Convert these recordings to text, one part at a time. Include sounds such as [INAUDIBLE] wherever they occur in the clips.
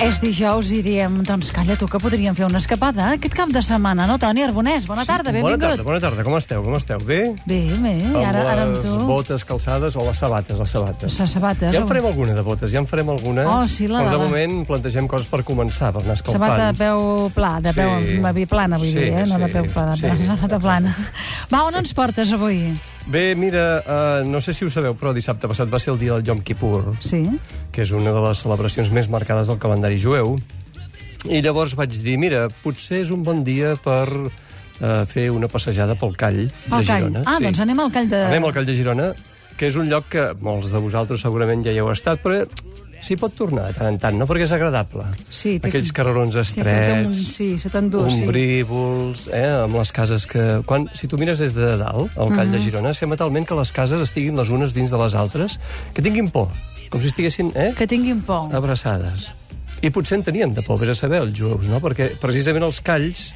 És dijous i diem, doncs calla tu, que podríem fer una escapada aquest cap de setmana, no, Toni Arbonès? Bona tarda, Bona benvingut. tarda, bona tarda. Com esteu? Com esteu? Bé? Bé, bé, i ara, ara amb les tu. botes calçades o les sabates, les sabates. Les sabates. Ja en farem alguna de botes, ja en farem alguna. Oh, sí, la Però de de la- moment plantegem coses per començar, per anar escalfant. Sabata de peu pla, de peu Sí. sí. plana, vull Sí, dir, eh? no de sí, peu pla, de sí, sí. plana. Va, on ens portes avui? Bé, mira, uh, no sé si ho sabeu, però dissabte passat va ser el dia del Yom Kippur, Sí? que és una de les celebracions més marcades del calendari jueu. I llavors vaig dir, mira, potser és un bon dia per uh, fer una passejada pel Call de Al call. Girona. Ah, doncs anem al call de... Anem al Call de Girona, que és un lloc que molts de vosaltres segurament ja hi heu estat, però s'hi pot tornar de tant en tant, no? Perquè és agradable. Sí, té- Aquells carrerons un, estrets, sí, se t'endú, sí. ombrívols, eh, amb les cases que... Quan, si tu mires des de dalt, al Call Mhm. de Girona, sembla talment que les cases estiguin les unes dins de les altres, que tinguin por, com si estiguessin eh, Que tinguin por. abraçades. I potser en tenien de por, vés a saber, els jueus, no? Perquè precisament els calls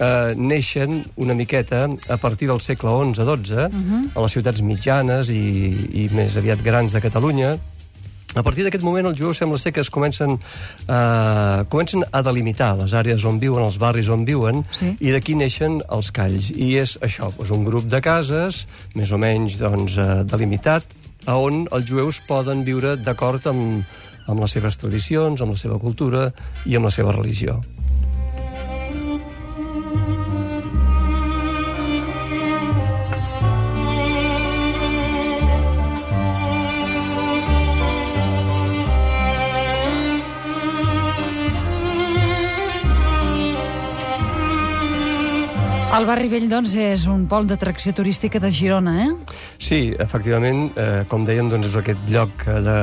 eh, neixen una miqueta a partir del segle XI-XII, Mhm. a les ciutats mitjanes i, i més aviat grans de Catalunya, a partir d'aquest moment els jueus sembla ser que es comencen, eh, comencen a delimitar les àrees on viuen, els barris on viuen, Sí. i d'aquí neixen els calls. I és això, doncs un grup de cases, més o menys doncs, eh, delimitat, a on els jueus poden viure d'acord amb, amb les seves tradicions, amb la seva cultura i amb la seva religió. El barri vell, doncs, és un pol d'atracció turística de Girona, eh? Sí, efectivament, eh, com dèiem, doncs és aquest lloc eh, de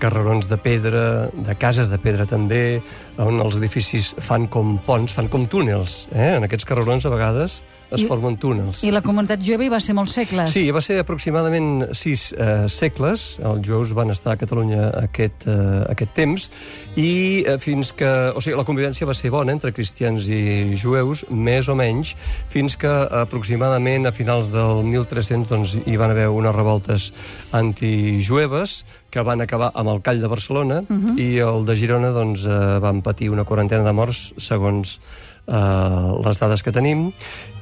carrerons de pedra, de cases de pedra també, on els edificis fan com ponts, fan com túnels. Eh? En aquests carrerons, a vegades, es I- formen túnels. I la comunitat jueva hi va ser molts segles. Sí, va ser aproximadament sis eh, segles. Els jueus van estar a Catalunya aquest, eh, aquest temps i eh, fins que... O sigui, la convivència va ser bona entre cristians i jueus, més o menys, fins que aproximadament a finals del 1300 doncs, hi van haver unes revoltes antijueves que van acabar amb el Call de Barcelona uh -huh. i el de Girona doncs, eh, van patir una quarantena de morts segons eh, les dades que tenim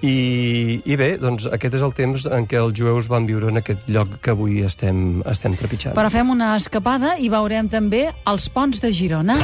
i, i bé, doncs aquest és el temps en què els jueus van viure en aquest lloc que avui estem, estem trepitjant. Però fem una escapada i veurem també els ponts de Girona.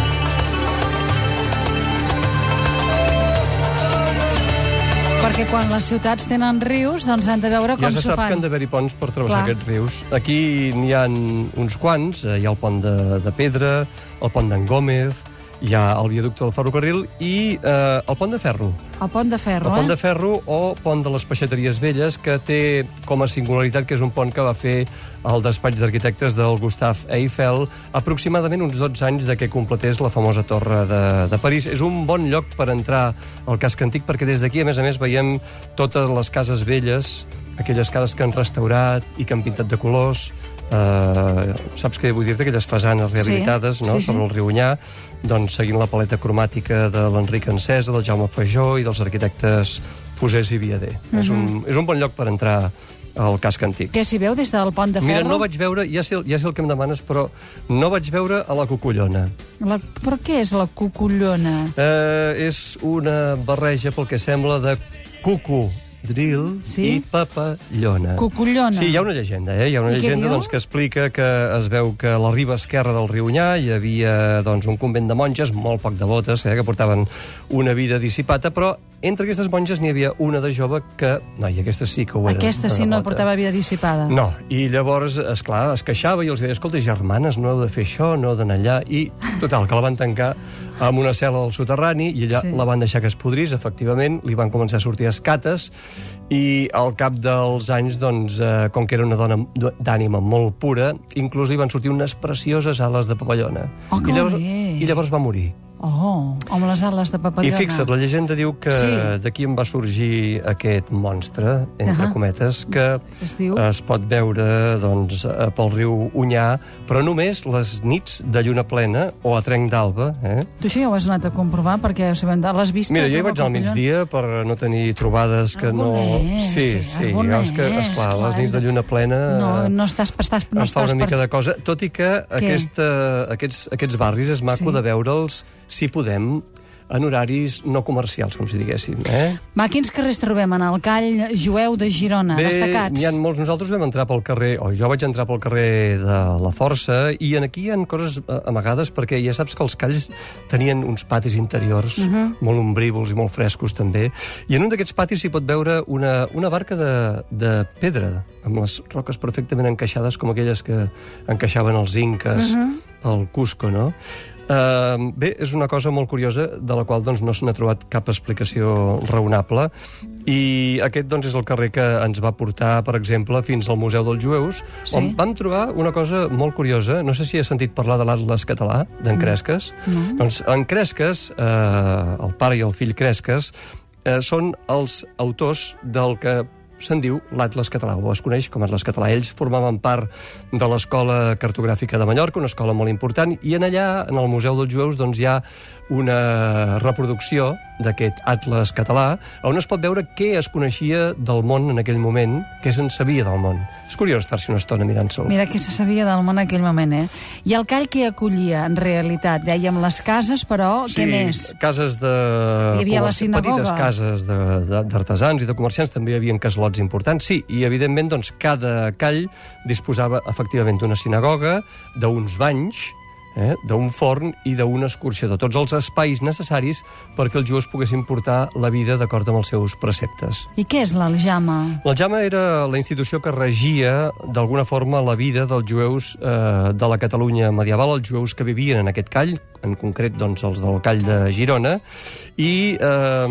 Perquè quan les ciutats tenen rius, doncs han de veure com Ja se s'ho sap que fan. han d'haver-hi ponts per travessar Clar. aquests rius. Aquí n'hi ha uns quants, eh, hi ha el pont de, de Pedra, el pont d'en Gómez, hi ha el viaducte del ferrocarril i eh, el pont de ferro. El pont de ferro, El pont eh? de ferro o pont de les peixateries velles, que té com a singularitat que és un pont que va fer el despatx d'arquitectes del Gustave Eiffel aproximadament uns 12 anys de que completés la famosa torre de, de París. És un bon lloc per entrar al casc antic perquè des d'aquí, a més a més, veiem totes les cases velles, aquelles cases que han restaurat i que han pintat de colors, Uh, saps què vull dir-te? Aquelles fasanes rehabilitades Sí, no? sí, sí. sobre el riu Onyar, doncs seguint la paleta cromàtica de l'Enric Encesa, del Jaume Fejó i dels arquitectes Fusés i Viader. Uh -huh. és, un, és un bon lloc per entrar al casc antic. Què s'hi veu des del pont de ferro? Mira, no vaig veure, ja sé, ja sé el que em demanes, però no vaig veure a la Cucullona. La... Però què és la cucullona? Eh, és una barreja, pel que sembla, de cucu drill Sí? i papallona. Cucullona. Sí, hi ha una llegenda, eh? Hi ha una I llegenda doncs, que explica que es veu que a la riba esquerra del riu Onyar hi havia doncs, un convent de monges, molt poc devotes, eh? que portaven una vida dissipata, però entre aquestes monges n'hi havia una de jove que... Noi, aquesta sí que ho era. Aquesta sí no portava vida dissipada. No, i llavors, és clar, es queixava i els deia, escolta, germanes, no heu de fer això, no heu d'anar allà, i total, que la van tancar amb una cel·la al soterrani i allà Sí. la van deixar que es podrís, efectivament, li van començar a sortir escates i al cap dels anys, doncs, eh, com que era una dona d'ànima molt pura, inclús li van sortir unes precioses ales de papallona. Oh, I llavors, bé. I llavors va morir. Oh, amb les ales de I papallona. fixa't, la llegenda diu que Sí. d'aquí en va sorgir aquest monstre, entre Ahà. cometes, que Es diu? es pot veure doncs, eh, pel riu Unyà, però només les nits de lluna plena o a trenc d'alba. Eh? Tu això ja ho has anat a comprovar perquè l'has vist? Mira, jo hi vaig al migdia per no tenir trobades que no... Sí, sí, sí, arbonès, és que, esclar, clar, les nits de lluna plena... No, eh, no estàs, estàs, no es fa una mica per... de cosa, tot i que aquesta, aquests, aquests barris és maco Sí. de veure'ls, si podem, en horaris no comercials, com si diguéssim. Eh? Va, quins carrers trobem en el call jueu de Girona, Bé, destacats? ha molts. Nosaltres vam entrar pel carrer, o jo vaig entrar pel carrer de la Força, i en aquí hi ha coses eh, amagades, perquè ja saps que els calls tenien uns patis interiors uh Mhm. -huh. molt ombrívols i molt frescos, també. I en un d'aquests patis s'hi pot veure una, una barca de, de pedra, amb les roques perfectament encaixades, com aquelles que encaixaven els inques Mhm. uh -huh. al Cusco, no? Uh, bé, és una cosa molt curiosa de la qual doncs, no se n'ha trobat cap explicació raonable i aquest doncs, és el carrer que ens va portar, per exemple, fins al Museu dels Jueus, Sí. on vam trobar una cosa molt curiosa. No sé si has sentit parlar de l'Atlas català, d'en Cresques. No. Doncs en Cresques, eh, el pare i el fill Cresques, eh, són els autors del que se'n diu l'Atlas català, o es coneix com Atlas català. Ells formaven part de l'Escola Cartogràfica de Mallorca, una escola molt important, i en allà, en el Museu dels Jueus, doncs, hi ha una reproducció d'aquest Atlas català, on es pot veure què es coneixia del món en aquell moment, què se'n sabia del món. És curiós estar-se una estona mirant-se'l. Mira què se sabia del món en aquell moment, eh? I el call que acollia, en realitat? Dèiem les cases, però què més? cases de... Hi havia la sinagoga. Petites cases d'artesans i de comerciants, també hi havia caslots importants. Sí, i evidentment doncs, cada call disposava efectivament d'una sinagoga, d'uns banys, eh, d'un forn i d'un escorxador. Tots els espais necessaris perquè els jueus poguessin portar la vida d'acord amb els seus preceptes. I què és l'aljama? La Jama era la institució que regia, d'alguna forma, la vida dels jueus eh, de la Catalunya medieval, els jueus que vivien en aquest call, en concret doncs, els del call de Girona, i eh,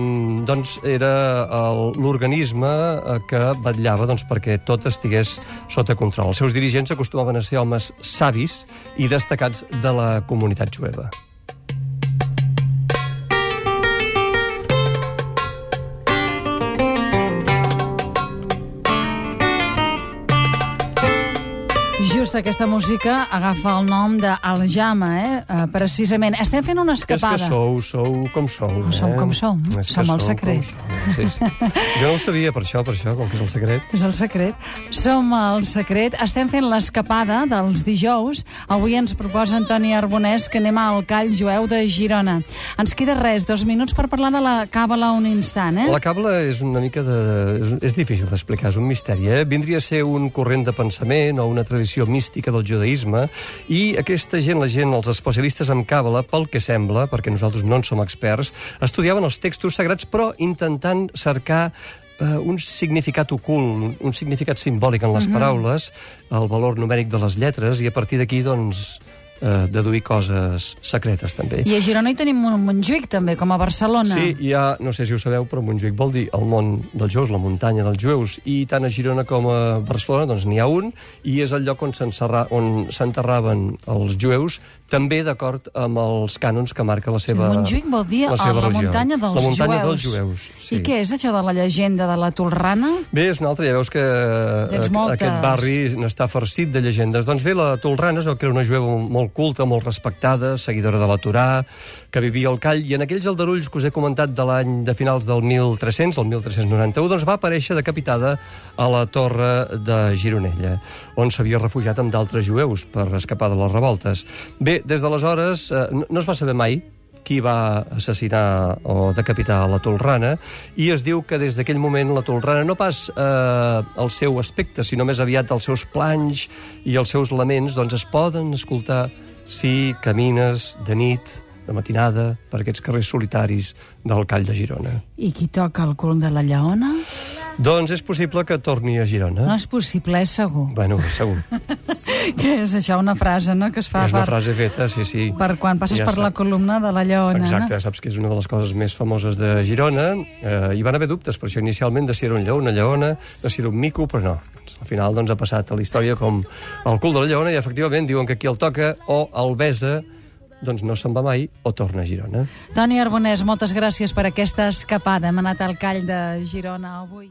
doncs, era el- l'organisme eh, que vetllava doncs, perquè tot estigués sota control. Els seus dirigents acostumaven a ser homes savis i destacats de la comunitat jueva. Just aquesta música agafa el nom d'Aljama, eh? Uh, precisament. Estem fent una És que escapada. sou, sou com sou. Oh, som eh? com som. És que Som el secret. com sou. Sí, sí. Jo no ho sabia per això, per això, com que és el secret. És el secret. Som el secret. Estem fent l'escapada dels dijous. Avui ens proposa Antoni Arbonès que anem al Call Jueu de Girona. Ens queda res, dos minuts per parlar de la càbala un instant, eh? La cabla és una mica de... És, és difícil d'explicar, és un misteri, eh? Vindria a ser un corrent de pensament o una tradició mística del judaïsme i aquesta gent, la gent, els especialistes en càbala, pel que sembla, perquè nosaltres no en som experts, estudiaven els textos sagrats però intentant cercar eh, un significat ocult, un significat simbòlic en les paraules, el valor numèric de les lletres, i a partir d'aquí, doncs, eh, deduir coses secretes, també. I a Girona hi tenim un Montjuïc, també, com a Barcelona. Sí, hi ha, no sé si ho sabeu, però Montjuïc vol dir el món dels jueus, la muntanya dels jueus, i tant a Girona com a Barcelona doncs n'hi ha un, i és el lloc on s'enterraven els jueus, també d'acord amb els cànons que marca la seva Montjuïc vol dir la, seva la muntanya dels la muntanya jueus. dels jueus. Sí. I què és això de la llegenda de la Tolrana? Bé, és una altra, ja veus que Tens eh, moltes. aquest barri n'està farcit de llegendes. Doncs bé, la Tolrana es veu que era una jueva molt culta, molt respectada, seguidora de la Torà, que vivia al Call, i en aquells aldarulls que us he comentat de l'any de finals del 1300, el 1391, doncs va aparèixer decapitada a la torre de Gironella, on s'havia refugiat amb d'altres jueus per escapar de les revoltes. Bé, des d'aleshores eh, no, no es va saber mai qui va assassinar o decapitar la Tolrana, i es diu que des d'aquell moment la Tolrana no pas eh, el seu aspecte, sinó més aviat els seus planys i els seus laments, doncs es poden escoltar si camines de nit, de matinada, per aquests carrers solitaris del Call de Girona. I qui toca el cul de la lleona? Doncs és possible que torni a Girona. No és possible, és segur. Bueno, segur. [LAUGHS] Què és això, una frase, no?, que es fa és una per, frase feta, sí, sí. per quan passes Ja per la columna de la lleona. Exacte, no? saps que és una de les coses més famoses de Girona. Eh, hi van haver dubtes, per això inicialment de si era un lleó, una lleona, de si era un mico, però no. Al final doncs, ha passat a la història com el cul de la lleona i efectivament diuen que qui el toca o el besa doncs no se'n va mai o torna a Girona. Toni Arbonès, moltes gràcies per aquesta escapada. Hem anat al Call de Girona avui.